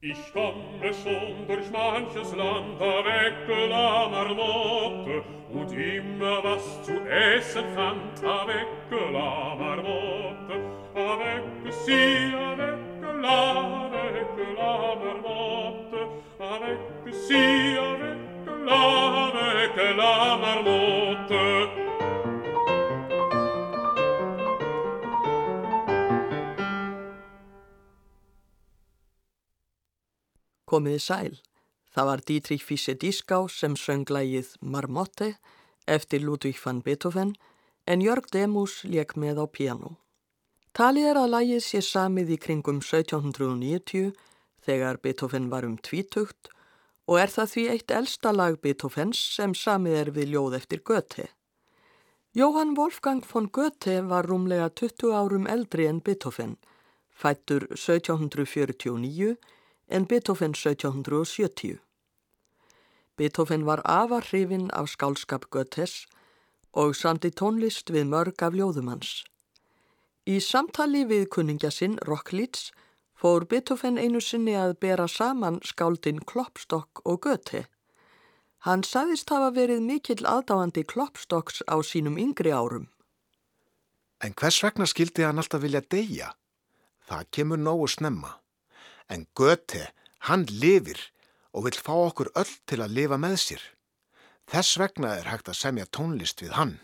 Ich komme schon durch manches Land, da weckel la Marmotte, und immer was zu essen fand, da weckel la Marmotte, da weckel sie, da La da weckel am Armotte, da weckel sie, da La da weckel am Armotte. Komiði sæl. Það var Dietrich Fischer-Dieskau sem söng lægið Marmotte eftir Ludwig van Beethoven en Jörg Demus leik með á piano. Talið er að lægið sé samið í kringum 1790 þegar Beethoven var um tvítugt og er það því eitt elsta lag Beethovens sem samið er við ljóð eftir Goethe. Johann Wolfgang von Goethe var rúmlega 20 árum eldri en Beethoven, fættur 1749 en Beethoven 1770. Beethoven var afar hrifin af skálskap Götes og samti tónlist við mörg af ljóðumans. Í samtali við kunningja sinn, Rocklitz, fór Beethoven einu sinni að bera saman skáldin Klopstock og Göte. Hann sagðist hafa verið mikill aðdáandi Klopstocks á sínum yngri árum. En hvers vegna skildi hann alltaf vilja deyja? Það kemur nógu snemma. En Göte, hann lifir og vil fá okkur öll til að lifa með sér. Þess vegna er hægt að semja tónlist við hann.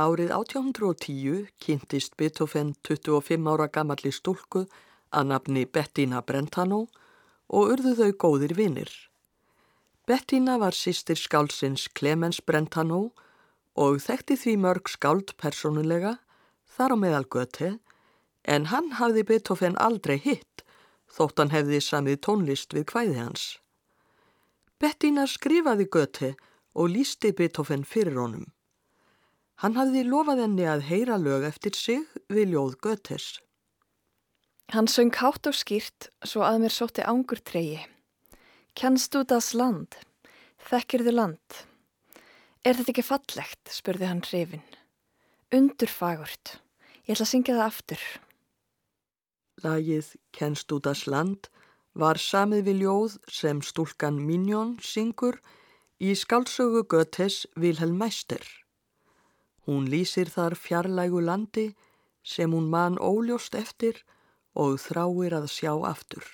Árið 1810 kynntist Beethoven 25 ára gammalli stúlku að nafni Bettina Brentano og urðu þau góðir vinnir. Bettina var sýstir skálsins Clemens Brentano og þekkti því mörg skáld personulega, þar á meðal Göte, en hann hafði Beethoven aldrei hitt þótt hann hefði samið tónlist við kvæði hans. Bettina skrifaði Göte og lísti Beethoven fyrir honum. Hann hafði lofað henni að heyra lög eftir sig við ljóð Götes. Hann söng hátt og skýrt svo að mér sótti ángur treyi. Kennst þú das land? Þekkir þið land? Er þetta ekki fallegt? spurði hann hrifin. Undurfagurt. Ég ætla að syngja það aftur. Lagið Kenst út að sland var samið við ljóð sem stúlkan Minjón syngur í skálsögu Götes Vilhelm Meister. Hún lýsir þar fjarlægu landi sem hún man óljóst eftir og þráir að sjá aftur.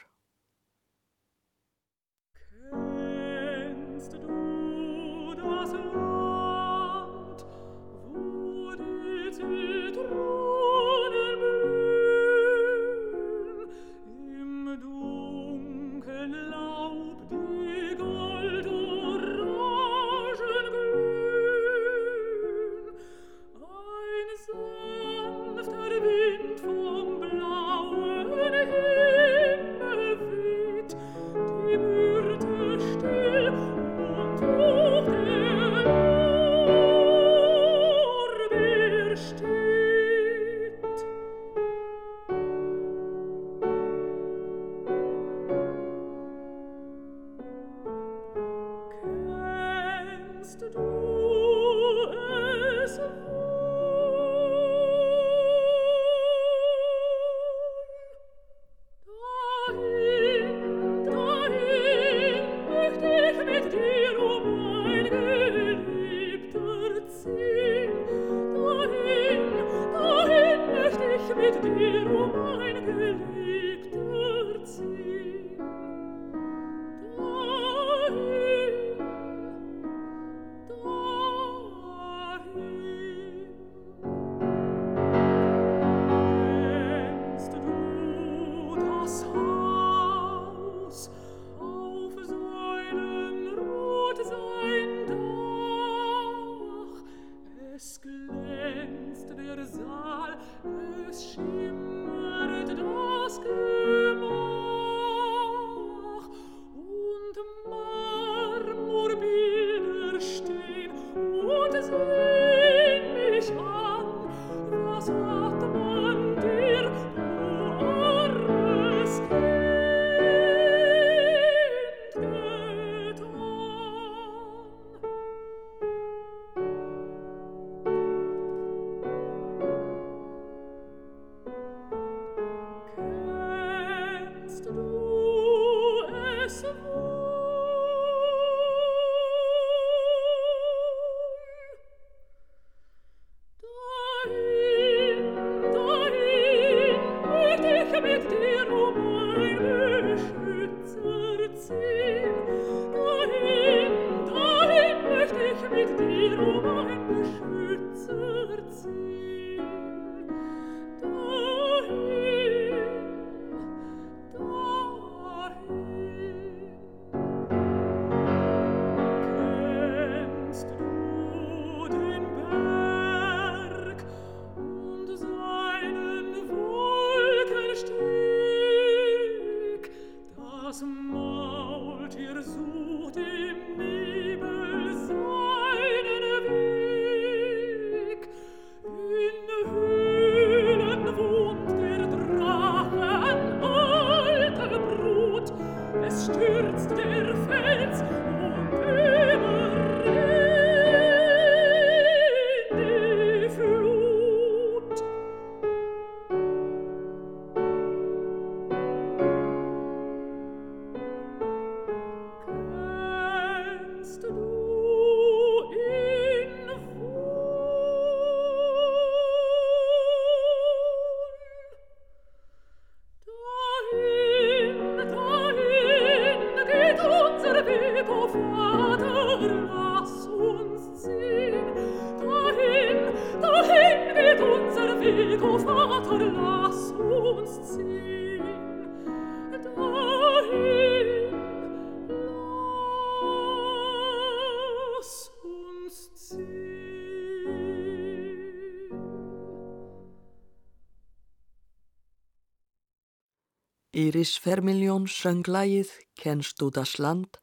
Íris Fermiljón söng lægið Kenst út að sland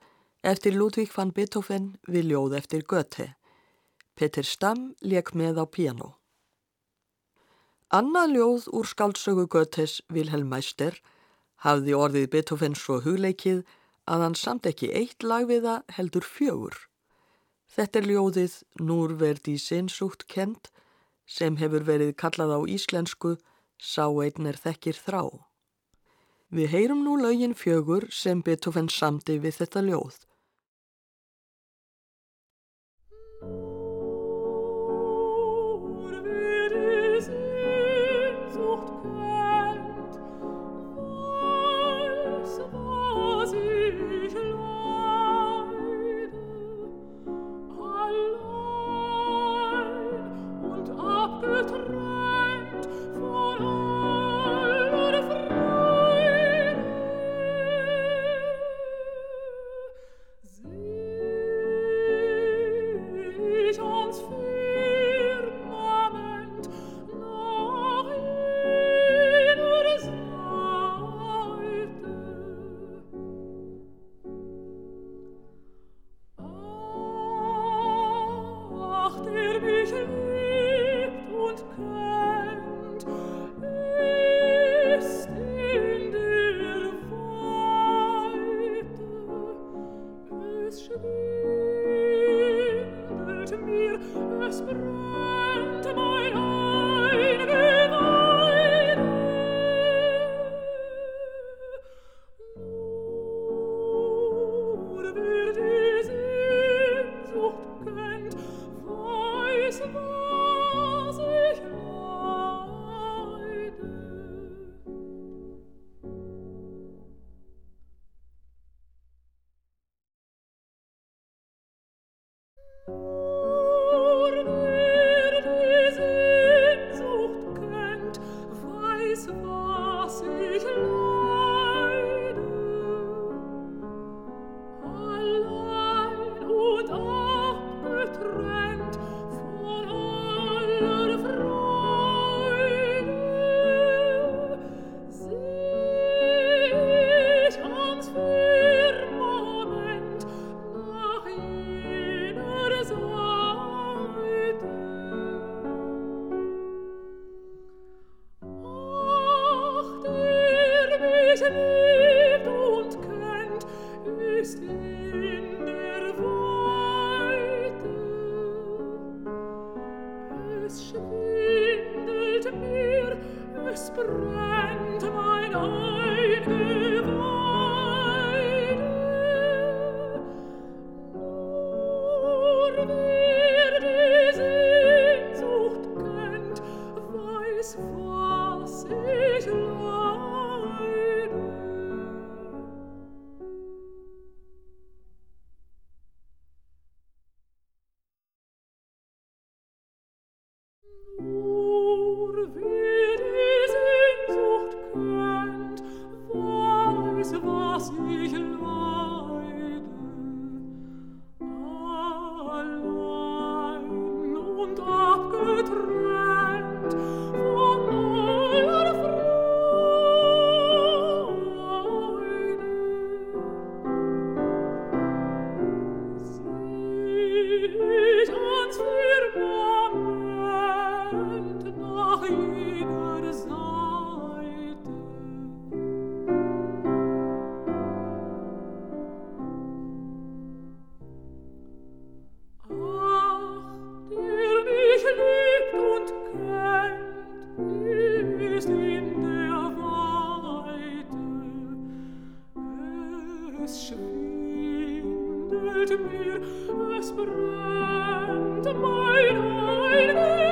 eftir Ludvík van Beethoven við ljóð eftir Göte. Peter Stamm leik með á piano. Annað ljóð úr skáldsögu Götes Vilhelm Meister hafði orðið Beethoven svo hugleikið að hann samt ekki eitt lag við það heldur fjögur. Þetta er ljóðið Núr verði sinnsútt kent sem hefur verið kallað á íslensku Sá einn er þekkir þrá. Við heyrum nú lögin fjögur sem Beethoven samti við þetta ljóð. es brennt mein heiliger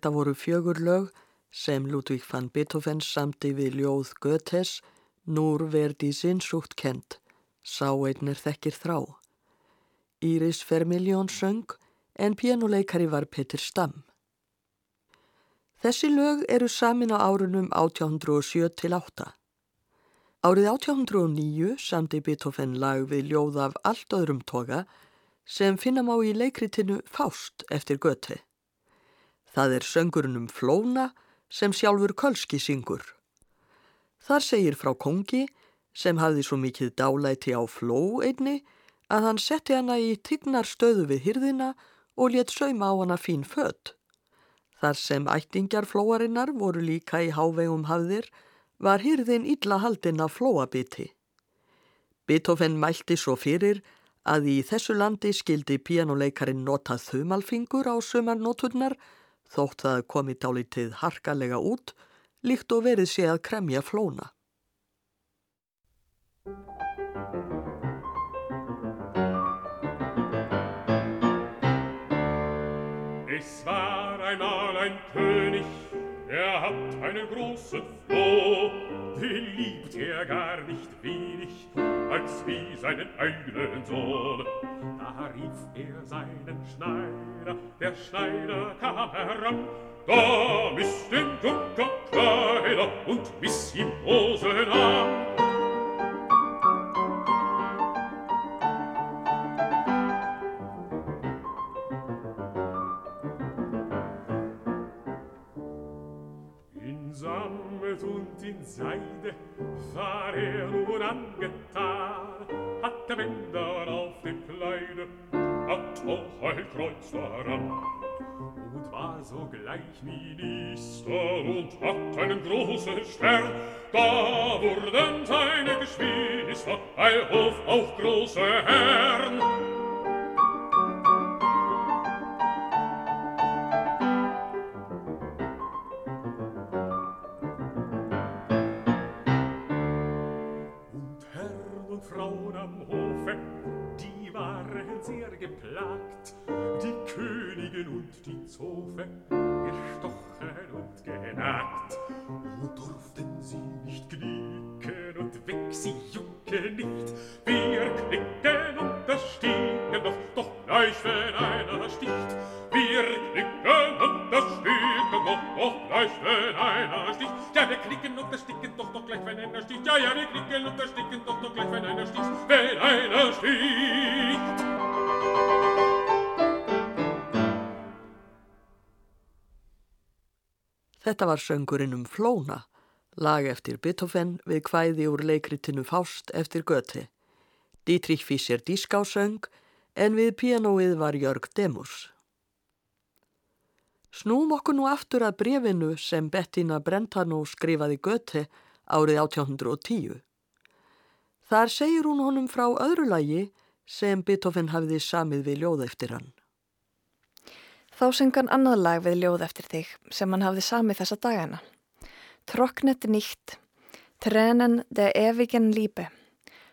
Þetta voru fjögur lög sem Ludvík van Beethoven samti við ljóð Goethes Núr verdi sinnsútt kent, sá einnir þekkir þrá. Íris Fermiljón söng en pianuleikari var Petur Stamm. Þessi lög eru samin á árunum 1807 til 8. Árið 1809 samti Beethoven lag við ljóð af allt öðrum toga sem finna má í leikritinu Faust eftir Goethe. Það er söngurinn um Flóna sem sjálfur Kölski syngur. Þar segir frá kongi sem hafði svo mikið dálæti á Fló einni að hann setti hana í tignar stöðu við hyrðina og let sauma á hana fín fött. Þar sem ættingjar flóarinnar voru líka í hávegum hafðir var hyrðin illa haldinn af flóabiti. Beethoven mælti svo fyrir að í þessu landi skildi pianoleikarin nota þumalfingur á sömarnoturnar þótt það komi dálítið harkalega út, líkt og verið sé að kremja flóna. Es war einmal ein König, er hat einen großen Floh, den liebt er gar nicht wenig, als wie seinen eigenen Sohn. Da rief er seinen Schneider, der Schneider kam heran, da miss den Junker Kleider und miss ihm Hosen an. Hände sah nur angetan, hatte Bänder auf dem Kleide, hat auch ein Kreuz daran. Und war sogleich Minister und hat einen großen Stern, da wurden seine Geschwister, ein Hof auch große Herren. Und durften sie nicht knicken und weg sie jucken, nicht. Wir knicken und das stiegen doch, doch gleich, wenn einer sticht. Wir knicken und das stiegen doch, doch gleich, wenn einer sticht. Ja, wir knicken und das stiegen doch, doch gleich, wenn einer sticht. Ja, ja, wir knicken und das stiegen doch, doch gleich, wenn einer sticht. Wenn einer sticht. Þetta var söngurinn um Flóna, lag eftir Beethoven við kvæði úr leikritinu Faust eftir Göti. Dietrich Fischer dískásöng en við pianoið var Jörg Demus. Snúm okkur nú aftur að brefinu sem Bettina Brentano skrifaði Göti árið 1810. Þar segir hún honum frá öðru lagi sem Beethoven hafiði samið við ljóð eftir hann. Þá sengan annað lag við ljóð eftir þig sem hann hafði samið þessa dagana. Trocknet nýtt, trenen de evigen líbe,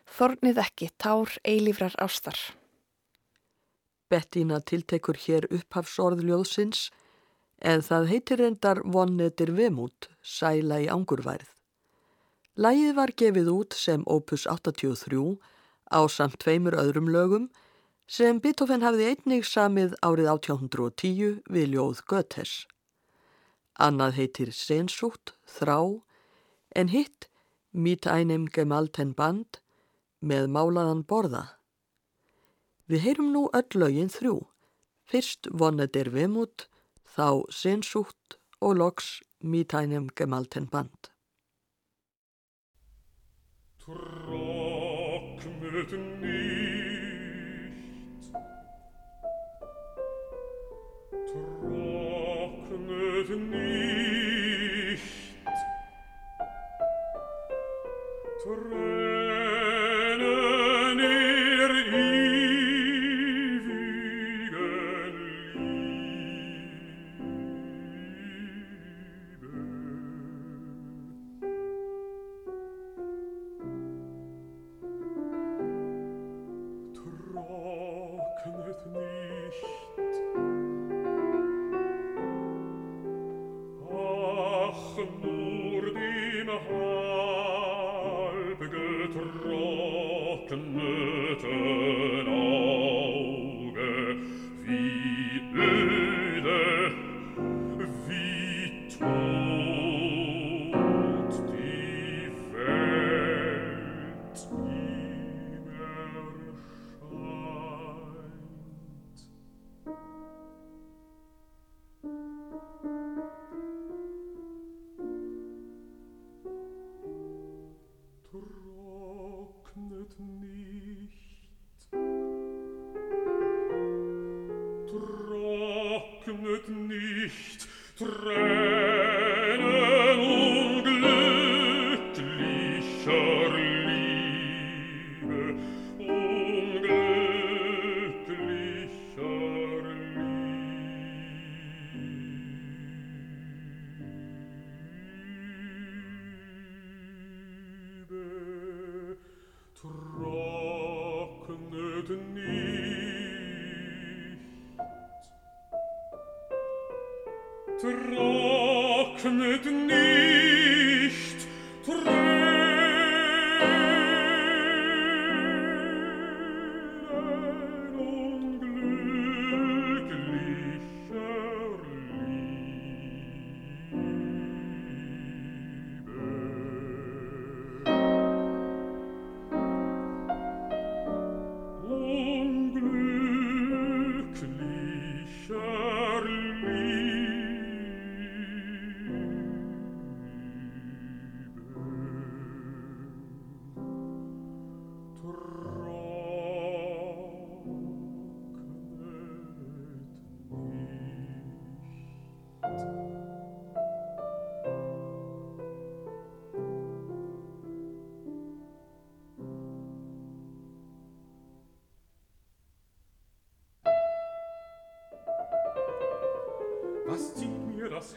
þornið ekki, tár eilífrar ástar. Bettina tiltekur hér upphafsorðljóðsins en það heitir reyndar vonnetir vemút, sæla í angurværið. Lægið var gefið út sem opus 83 á samt tveimur öðrum lögum sem Beethoven hafði einnig samið árið 1810 við ljóð Götes. Annað heitir Sensútt, Þrá, en hitt Mít einem gemalten band með málaðan borða. Við heyrum nú öll lögin þrjú. Fyrst vonnet er vemut, þá Sensútt og loks Mít einem gemalten band. Trocknet nicht trocknet nicht. Tränen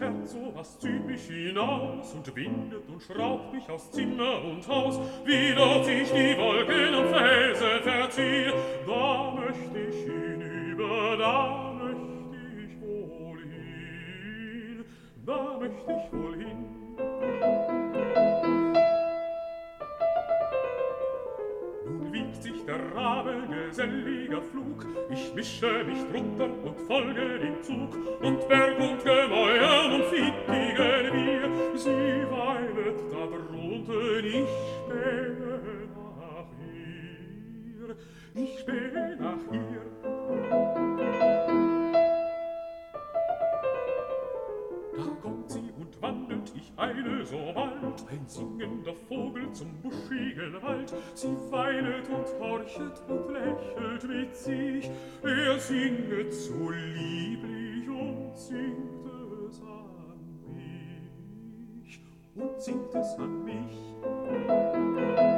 das Herz so was zieht mich hinaus und windet und schraubt mich aus Zimmer und Haus, wie dort sich die Wolken und Felsen verziehen, da möchte ich hinüber, da möchte ich wohl hin, da möchte ich wohl hin. Nun wiegt sich der Rabe gesellig der Flug. Ich mische mich drunter und folge dem Zug. Und Berg und Gemäuer und Fittigen wir, sie weilet da drunten, ich spähe nach ihr. Ich spähe nach ihr. Eile so bald, ein singender Vogel zum buschigen Wald. Sie weilet und horchet und lächelt mit sich, er singet so lieblich und singt es an mich, und singt es an mich.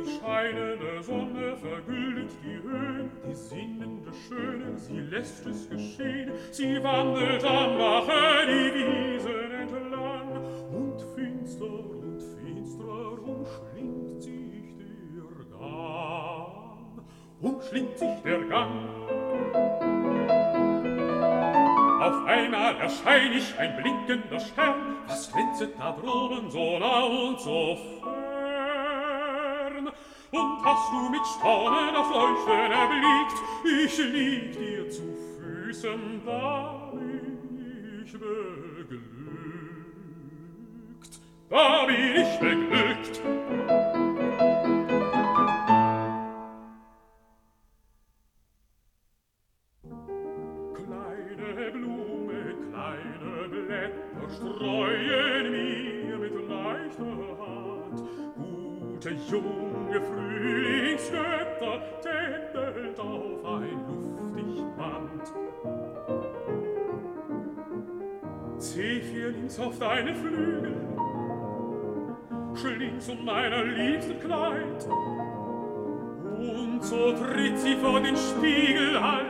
Die scheinende Sonne vergüldet die Höhen, die sinnende Schöne, sie lässt es geschehen. Sie wandelt am Bache die Wiesen entlang, und finster und finstrer umschlingt sich der Gang, umschlingt sich der Gang. Auf einmal erschein ich ein blinkender Stern, was glänzet da droben so nah und so fern? und hast du mit Staunen auf Leuchten erblickt. Ich lieg dir zu Füßen, da bin ich beglückt. Da bin ich beglückt. Gute junge Frühlingsgötter tändelt auf ein luftig Band. Zephyr links auf deine Flügel, schlingst um meiner liebsten Kleid, und so tritt sie vor den Spiegel all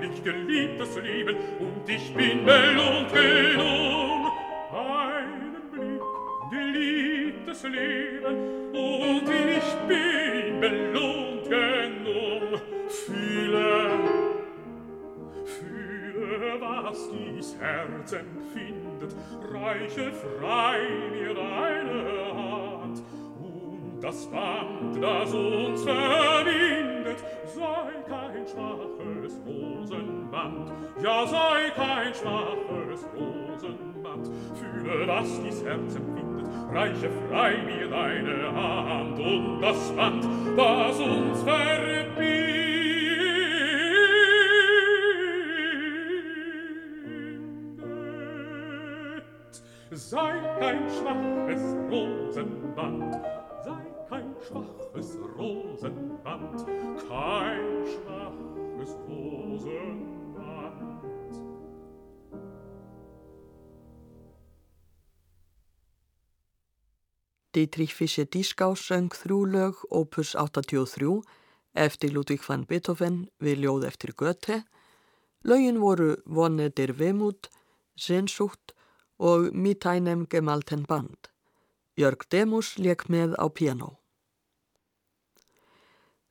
lieblich geliebtes Leben und ich bin Belohnung. Einen Blick geliebtes Leben und ich bin belohnt genug. Fühle, fühle, was dies Herz empfindet, reiche frei mir deine Hand und das Band, das uns verbindet, sei kein schwaches Rosenband, ja sei kein schwaches Rosenband. Fühle, was dies Herz empfindet, reiche frei mir deine Hand und das Band, das uns verbindet. sei kein schwaches Rosenband, Schwaches Rosenband, kein schwaches Rosenband. Dietrich Fischer-Dieskau söng þrjú lög opus 83 eftir Ludwig van Beethoven við ljóð eftir Goethe. Lögin voru Wonne der Wehmut, Sehnsucht og Mit einem gemalten Band. Jörg Demus leik með á piano.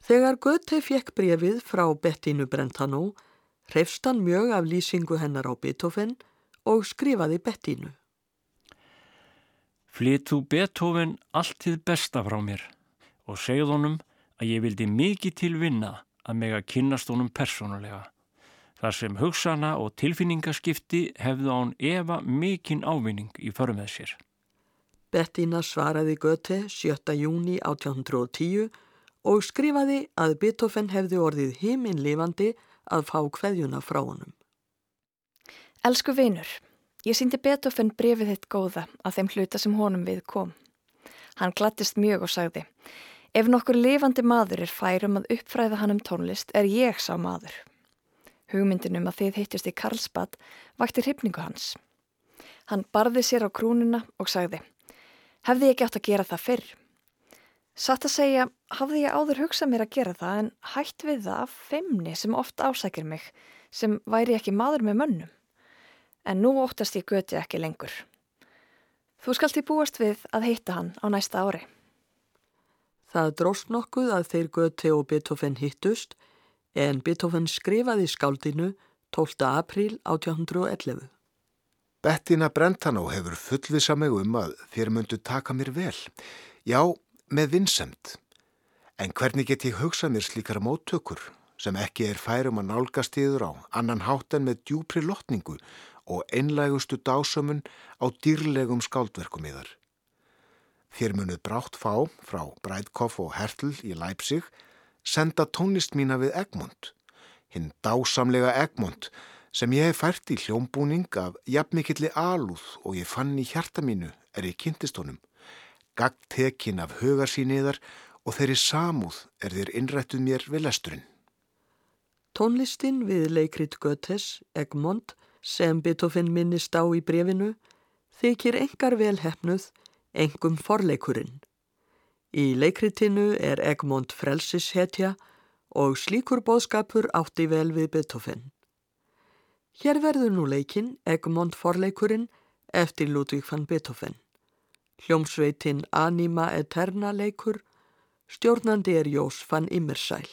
Þegar Goethe fekk brefið frá Bettinu Brentano, hrefst hann mjög af lýsingu hennar á Beethoven og skrifaði Bettinu. Flyt þú Beethoven allt þið besta frá mér og segð honum að ég vildi mikið til vinna að meg að kynnast honum persónulega. Þar sem hugsana og tilfinningaskipti hefðu án Eva mikinn ávinning í förm með sér. Bettina svaraði Goethe 7. júni 1810 og skrifaði að Beethoven hefði orðið heiminn lifandi að fá kveðjuna frá honum. Elsku vinur, ég síndi Beethoven brefið þitt góða að þeim hluta sem honum við kom. Hann glattist mjög og sagði, ef nokkur lifandi maður er færum að uppfræða hann um tónlist er ég sá maður. Hugmyndinum að þið hittist í Karlsbad vakti hrifningu hans. Hann barði sér á krúnuna og sagði, hefði ég átt að gera það fyrr? Satt að segja, hafði ég áður hugsað mér að gera það en hætt við það af feimni sem oft ásækir mig, sem væri ekki maður með mönnum. En nú óttast ég göti ekki lengur. Þú skalt í búast við að hitta hann á næsta ári. Það dróst nokkuð að þeir Goethe og Beethoven hittust en Beethoven skrifaði skáldinu 12. apríl 1811. Bettina Brentano hefur fullvisa mig um að þér myndu taka mér vel. Já, með vinsemt. En hvernig get ég hugsað mér slíkar móttökur sem ekki er færum að nálgast yfir á annan hátten með djúpri lotningu og einlægustu dásömun á dýrlegum skáldverkum yðar. Þér munuð brátt fá frá Breitkoff og Hertl í Leipzig senda tónlist mína við Egmont. Hinn dásamlega Egmont sem ég hef fært í hljómbúning af jafnmikilli alúð og ég fann í hjarta mínu er ég kynntist honum. Gagt tekin af hugarsýniðar og þeirri samúð er þér innrættuð mér við lesturinn. Tónlistin við leikrit Götes, Egmont, sem Beethoven minnist á í brefinu, þykir engar vel hefnuð, engum forleikurinn. Í leikritinu er Egmont frelsishetja og slíkur bóðskapur átti vel við Beethoven. Hér verður nú leikinn Egmont forleikurinn eftir Ludvík van Beethoven. Hljómsveitin Anima Eterna leikur, stjórnandi er Jós van Immersæl.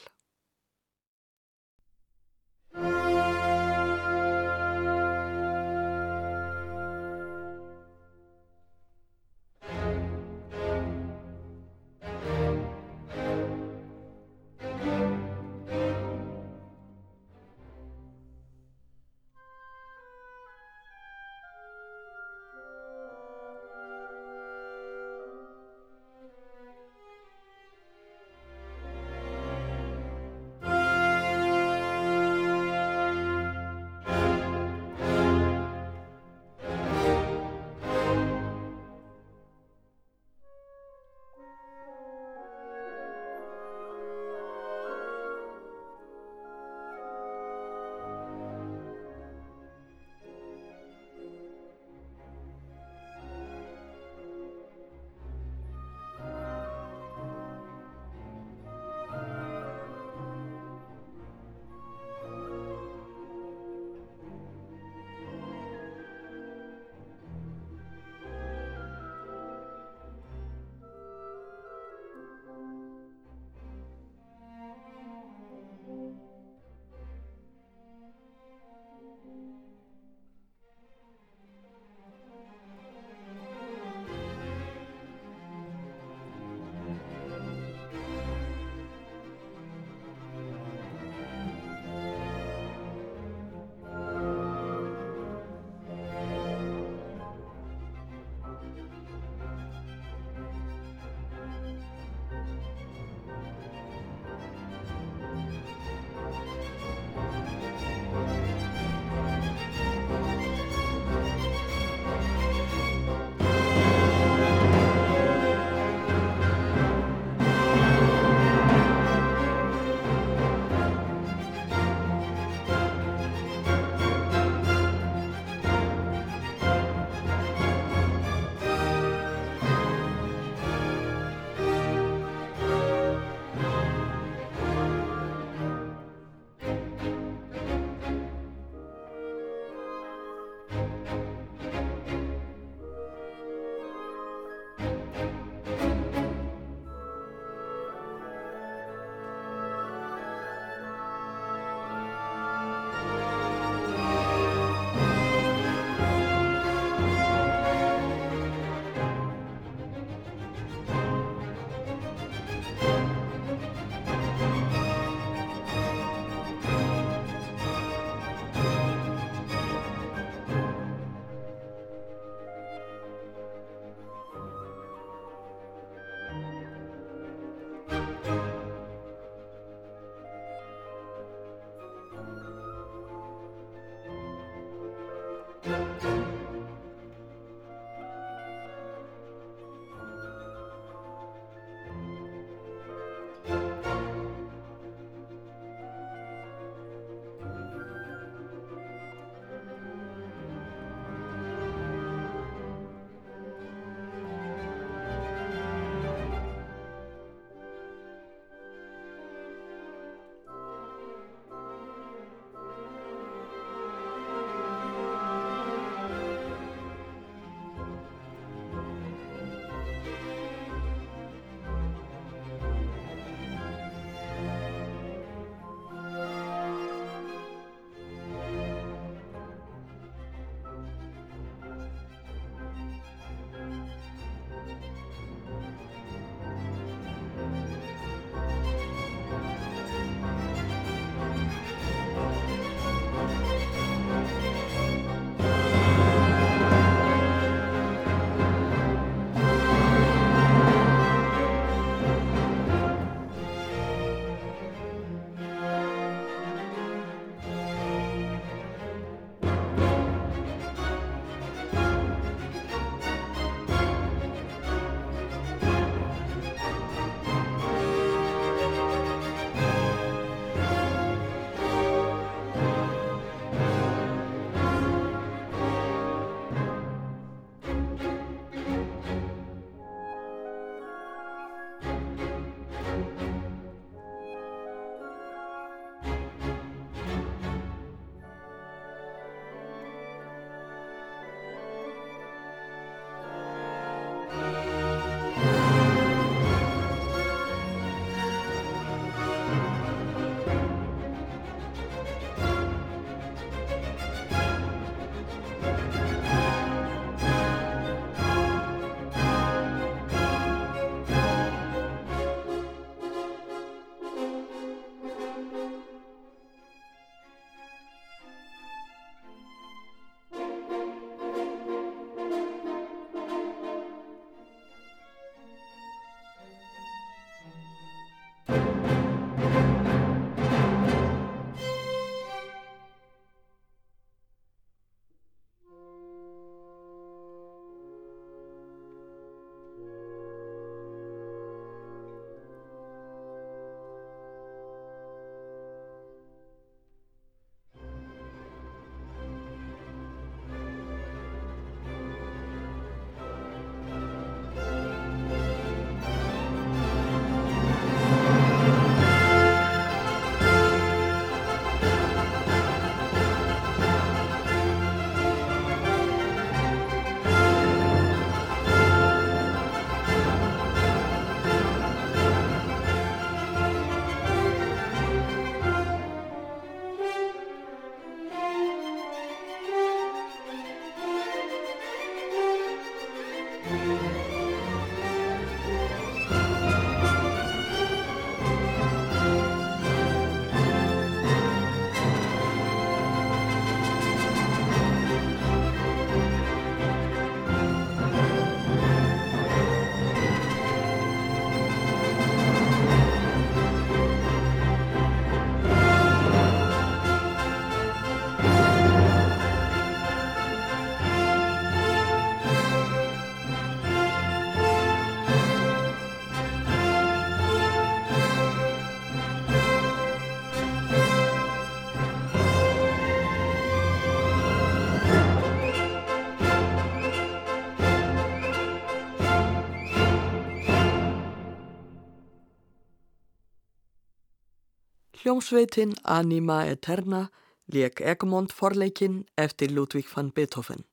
Hljómsveitin Anima Eterna leik Egmont forleikin eftir Ludvík van Beethoven.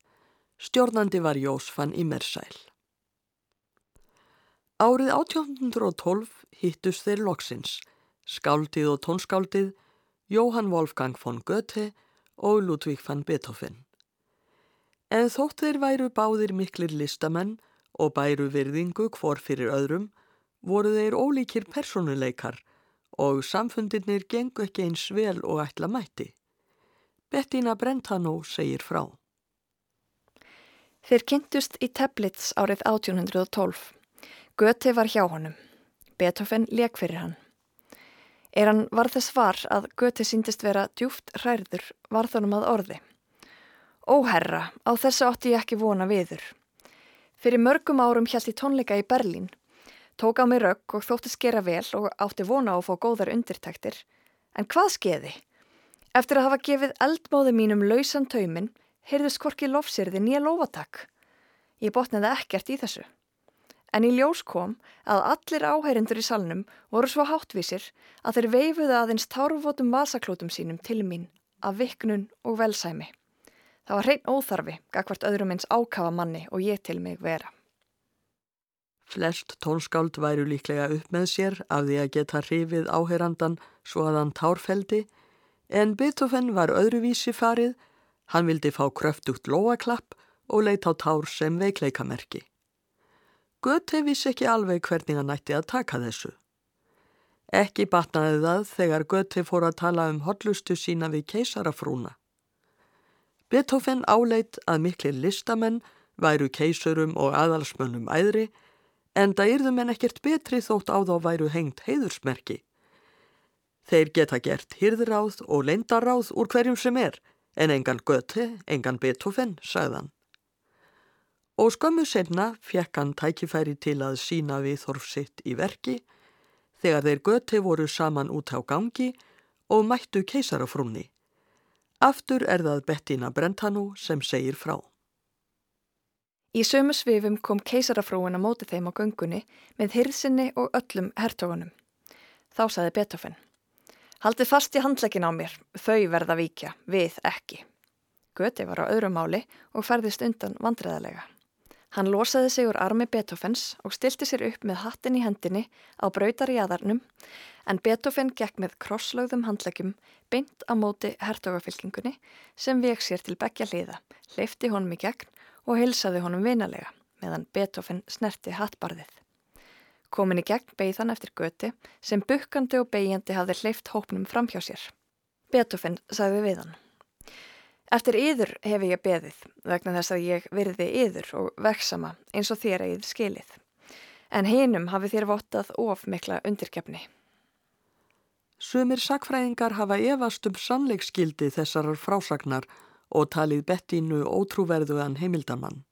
Stjórnandi var Jós van Immersæl. Árið 1812 hittust þeir loksins, skáldið og tónskáldið, Jóhann Wolfgang von Goethe og Ludvík van Beethoven. En þótt þeir væru báðir miklir listamenn og bæru virðingu hvor fyrir öðrum, voru þeir ólíkir personuleikar og samfundirnir gengu ekki eins vel og ætla mætti. Bettina Brentano segir frá. Þeir kynntust í Teplitz árið 1812. Göti var hjá honum. Beethoven leik fyrir hann. Er hann var þess var að Göti síndist vera djúft hræður var þonum að orði. Ó herra, á þessu átti ég ekki vona viður. Fyrir mörgum árum hjælt í tónleika í Berlín. Tók á mig rögg og þótti skera vel og átti vona á að fá góðar undirtæktir. En hvað skeiði? Eftir að hafa gefið eldmóði mínum lausan taumin, heyrðist korki lofsirði nýja lofatak. Ég botnaði ekkert í þessu. En í ljós kom að allir áhærindur í salnum voru svo háttvísir að þeir veifuði aðeins tárvotum vasaklótum sínum til mín af viknun og velsæmi. Það var hrein óþarfi, gagvart öðrum eins ákafa manni og ég til mig vera. Flest tónskáld væru líklega upp með sér af því að geta hrifið áheyrandan svo að hann tárfeldi, en Beethoven var öðruvísi farið, hann vildi fá kröftugt lóaklapp og leit á tár sem veikleikamerki. Göte vissi ekki alveg hvernig hann ætti að taka þessu. Ekki batnaði það þegar Göte fór að tala um hotlustu sína við keisarafrúna. Beethoven áleit að mikli listamenn væru keisurum og aðalsmönnum æðri en það yrðum en ekkert betri þótt á þá væru hengt heiðursmerki. Þeir geta gert hýrðráð og leindaráð úr hverjum sem er en engan Göte, engan Beethoven, sagðan. Og skömmu senna fekk hann tækifæri til að sína við þorfsitt í verki þegar þeir Göte voru saman út á gangi og mættu keisarafrúni. Aftur er það Bettina Brentano sem segir frá. Í sömu svifum kom keisarafrúin að móti þeim á göngunni með hirðsynni og öllum hertogunum. Þá saði Beethoven. Haldið fast í handlegin á mér, þau verða víkja, við ekki. Göti var á öðru máli og færðist undan vandræðalega. Hann losaði sig úr armi Beethovens og stilti sér upp með hattin í hendinni á brautar í aðarnum en Beethoven gekk með krosslögðum handleggjum beint á móti hertogafylkingunni sem vek sér til begja hliða, leifti honum í gegn og hilsaði honum vinalega meðan Beethoven snerti hattbarðið. Komin í gegn beigð hann eftir göti sem bukkandi og beigjandi hafði hleyft hópnum fram hjá sér. Beethoven sagði við hann. Eftir yður hef ég beðið vegna þess að ég virði yður og veksama eins og þér eigið skilið. En hinum hafi þér vottað of mikla undirkefni. Sumir sakfræðingar hafa efast um sannleikskildi þessarar frásagnar og talið Bettínu ótrúverðuðan heimildamann.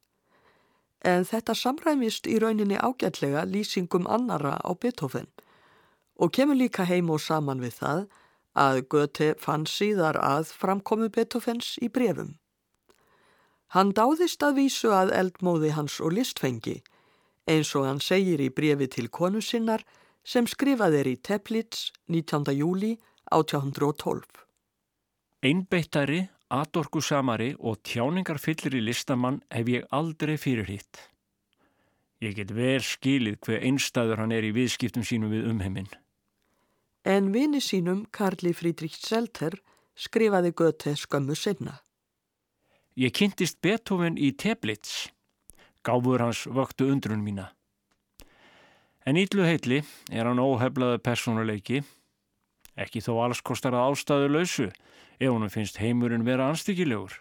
En þetta samræmist í rauninni ágætlega lýsingum annara á Beethoven og kemur líka heim og saman við það að Göte fann síðar að framkomu Beethovens í brefum. Hann dáðist að vísu að eldmóði hans og listfengi, eins og hann segir í brefi til konu sinnar sem skrifað er í Teplitz 19. júli 1812. Einbeittari, atorkusamari og tjáningarfyllir í listamann hef ég aldrei fyrirhitt. Ég get vel skilið hver einstæður hann er í viðskiptum sínum við umheiminn. En vini sínum, Karli Frídrík Selter, skrifaði Göte skömmu sinna. Ég kynntist Beethoven í Teblitz. Gáfur hans vöktu undrun mína. En ítlu heitli er hann óheflaðu personuleiki. Ekki þó alls kostar að ástæðu lausu ef honum finnst heimurinn vera anstíkilegur.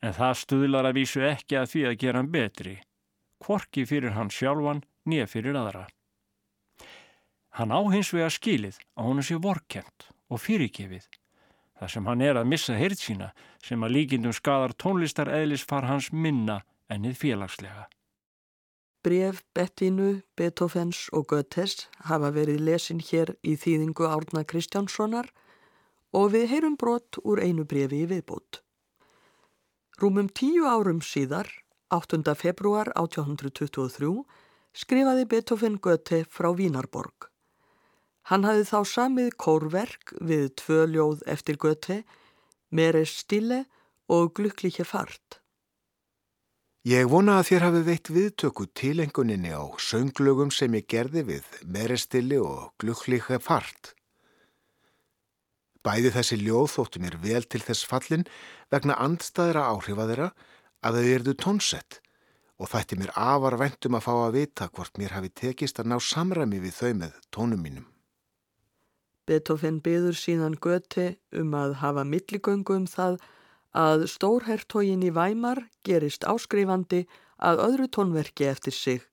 En það stuðlar að vísu ekki að því að gera hann betri. Kvorki fyrir hann sjálfan, nýja fyrir aðra. Hann á hins vega skilið að hún sé vorkent og fyrirgefið. Það sem hann er að missa heyrð sína sem að líkindum skadar tónlistar eðlis far hans minna ennið félagslega. Bref Bettinu, Beethovens og Götes hafa verið lesin hér í þýðingu Árna Kristjánssonar og við heyrum brott úr einu brefi í viðbót. Rúmum tíu árum síðar, 8. februar 1823, skrifaði Beethoven Göte frá Vínarborg. Hann hafði þá samið kórverk við tvö ljóð eftir Göte, Meres stille og Glukklíkje fart. Ég vona að þér hafi veitt viðtöku tilenguninni á sönglögum sem ég gerði við Meres stille og Glukklíkje fart. Bæði þessi ljóð þóttu mér vel til þess fallin vegna andstæðra áhrifa þeirra að þau erðu tónsett og þætti mér afar vendum að fá að vita hvort mér hafi tekist að ná samræmi við þau með tónum mínum. Beethoven byður síðan Göti um að hafa milligöngu um það að stórhertógin í Væmar gerist áskrifandi að öðru tónverki eftir sig,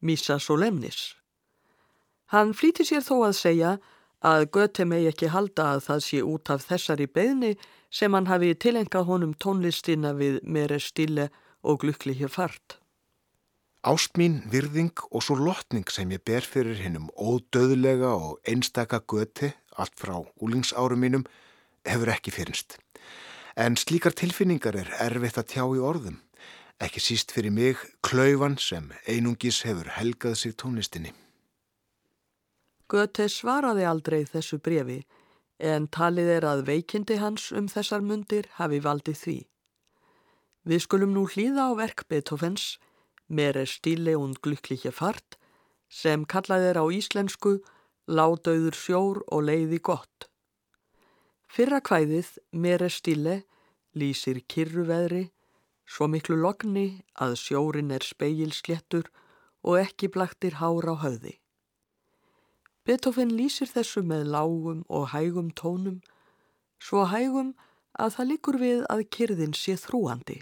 Misa Solemnis. Hann flýti sér þó að segja að Göti megi ekki halda að það sé út af þessari beðni sem hann hafi tilengað honum tónlistina við meire stille og glukklíkja fart. Ást mín, virðing og svo lotning sem ég ber fyrir hinnum ódöðlega og einstaka göti, allt frá úlingsárum mínum, hefur ekki fyrirnst. En slíkar tilfinningar er erfitt að tjá í orðum, ekki síst fyrir mig klauvan sem einungis hefur helgað sig tónlistinni. Göte svaraði aldrei þessu brefi, en talið er að veikindi hans um þessar mundir hafi valdið því. Við skulum nú hlýða á verk Beethovens, Mere stíle und glykliche fart sem kallað er á íslensku Ládauður sjór og leiði gott. Fyrra kvæðið Mere stíle lýsir kyrruveðri svo miklu logni að sjórin er speilsléttur og ekki blaktir hár á höfði. Beethoven lýsir þessu með lágum og hægum tónum, svo hægum að það likur við að kyrðin sé þrúandi.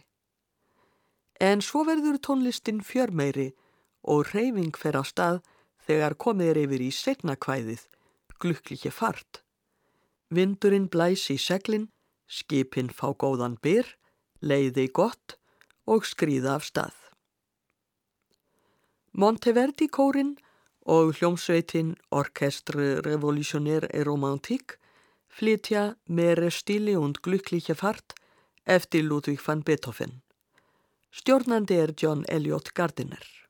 En svo verður tónlistin fjörmeiri og reyfing fer á stað þegar komið er yfir í setnakvæðið, glukklíkje fart. Vindurinn blæs í seglinn, skipinn fá góðan byr, leiði gott og skrýða af stað. Monteverdi kórin og hljómsveitin Orkestre Revolutionaire et Romantique flytja Mere stili und glukklíkje fart eftir Ludwig van Beethoven. Stjórnandi er John Elliot Gardiner.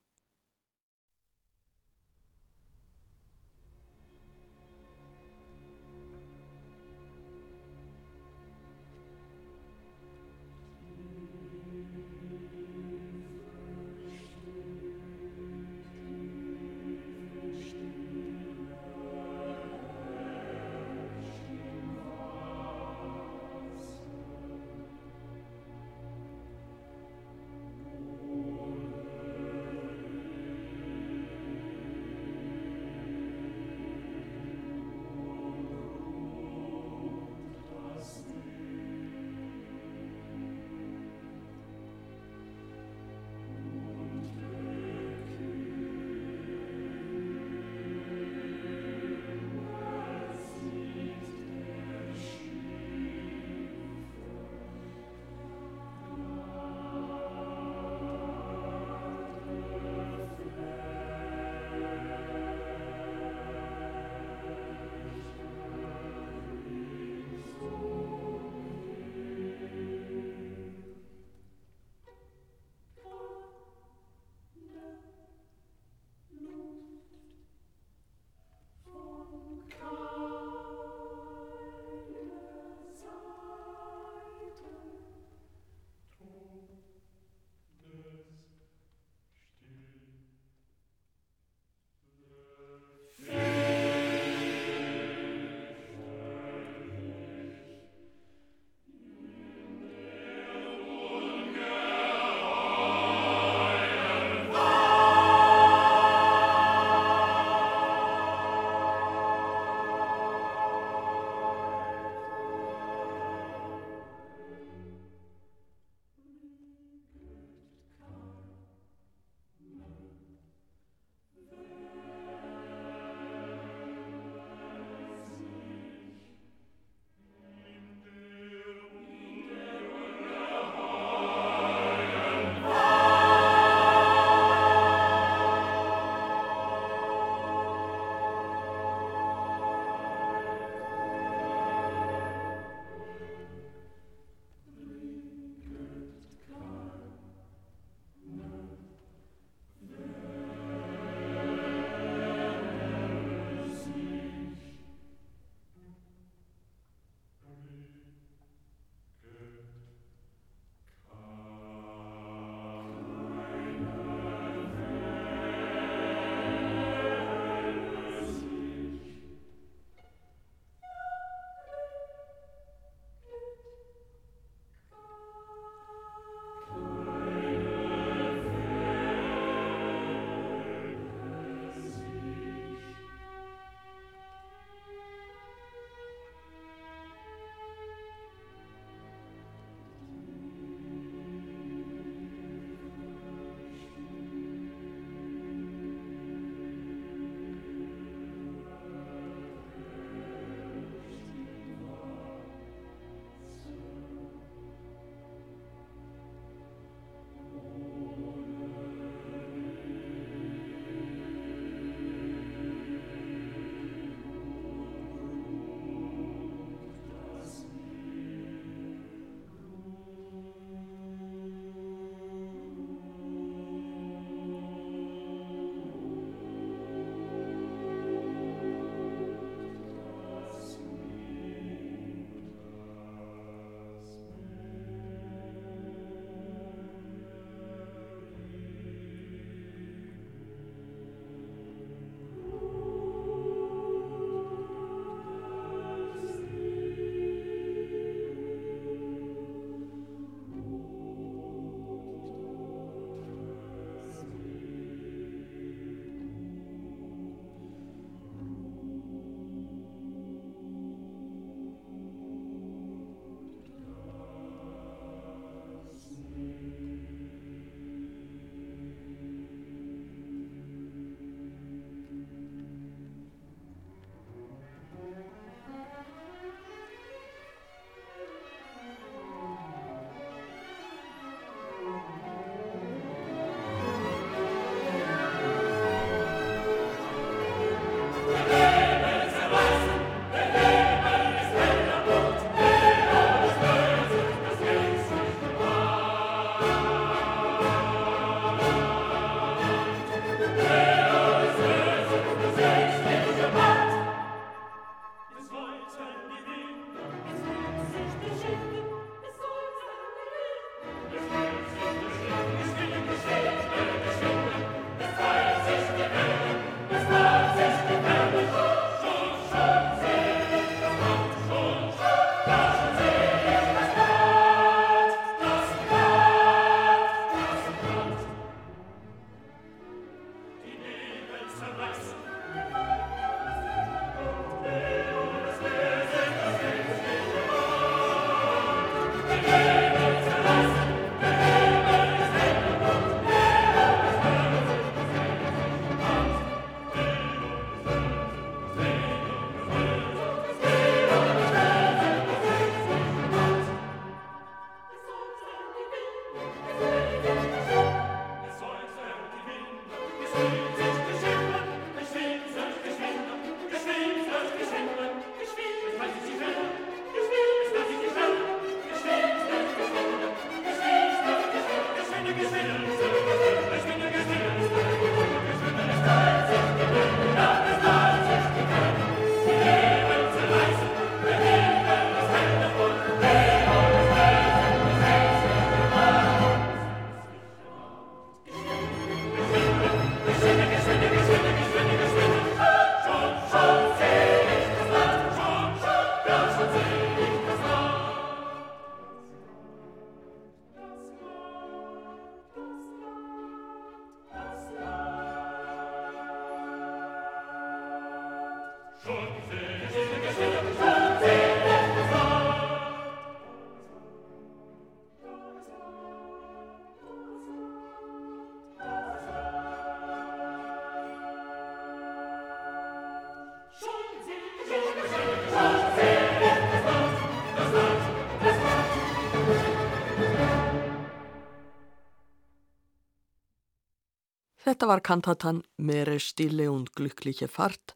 Þetta var kantatan Mere stille und glückliche fart,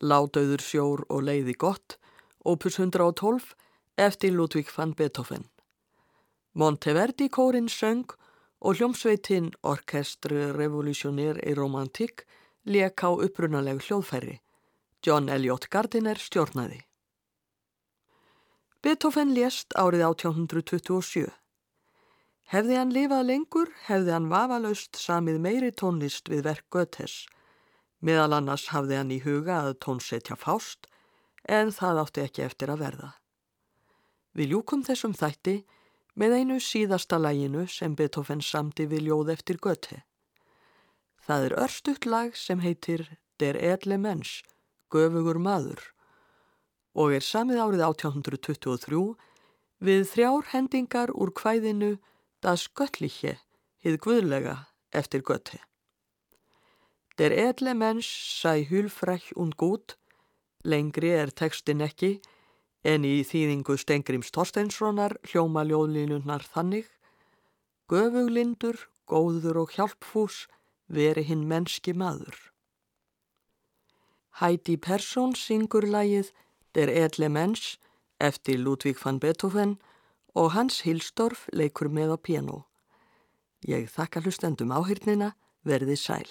Látöður sjór og leiði gott, opus 112, eftir Ludvig van Beethoven. Monteverdi kórin söng og hljómsveitin Orkestru Revolutionér í Romantik leik á upprunaleg hljóðfæri. John Elliot Gardiner stjórnaði. Beethoven lést árið 1827. Hefði hann lifað lengur, hefði hann vafalaust samið meiri tónlist við verk Götes. Meðal annars hafði hann í huga að tónsetja fást, en það átti ekki eftir að verða. Við ljúkum þessum þætti með einu síðasta læginu sem Beethoven samti við ljóð eftir Göte. Það er örstutt lag sem heitir Der edle menns, göfugur maður og er samið árið 1823 við þrjár hendingar úr kvæðinu Das Göttliche, hið guðlega eftir Götti. Der edle menns sæ hulfræk und gut, lengri er tekstin ekki, en í þýðingu Stengrims Torsteinssonar hljóma ljóðlínunnar þannig, göfuglindur, góður og hjálpfús, veri hinn mennski maður. Heidi Persson syngur lægið Der edle mensch eftir Ludvig van Beethoven og Hans Hilsdorf leikur með á piano. Ég þakka hlustendum áhyrnina, verði sæl.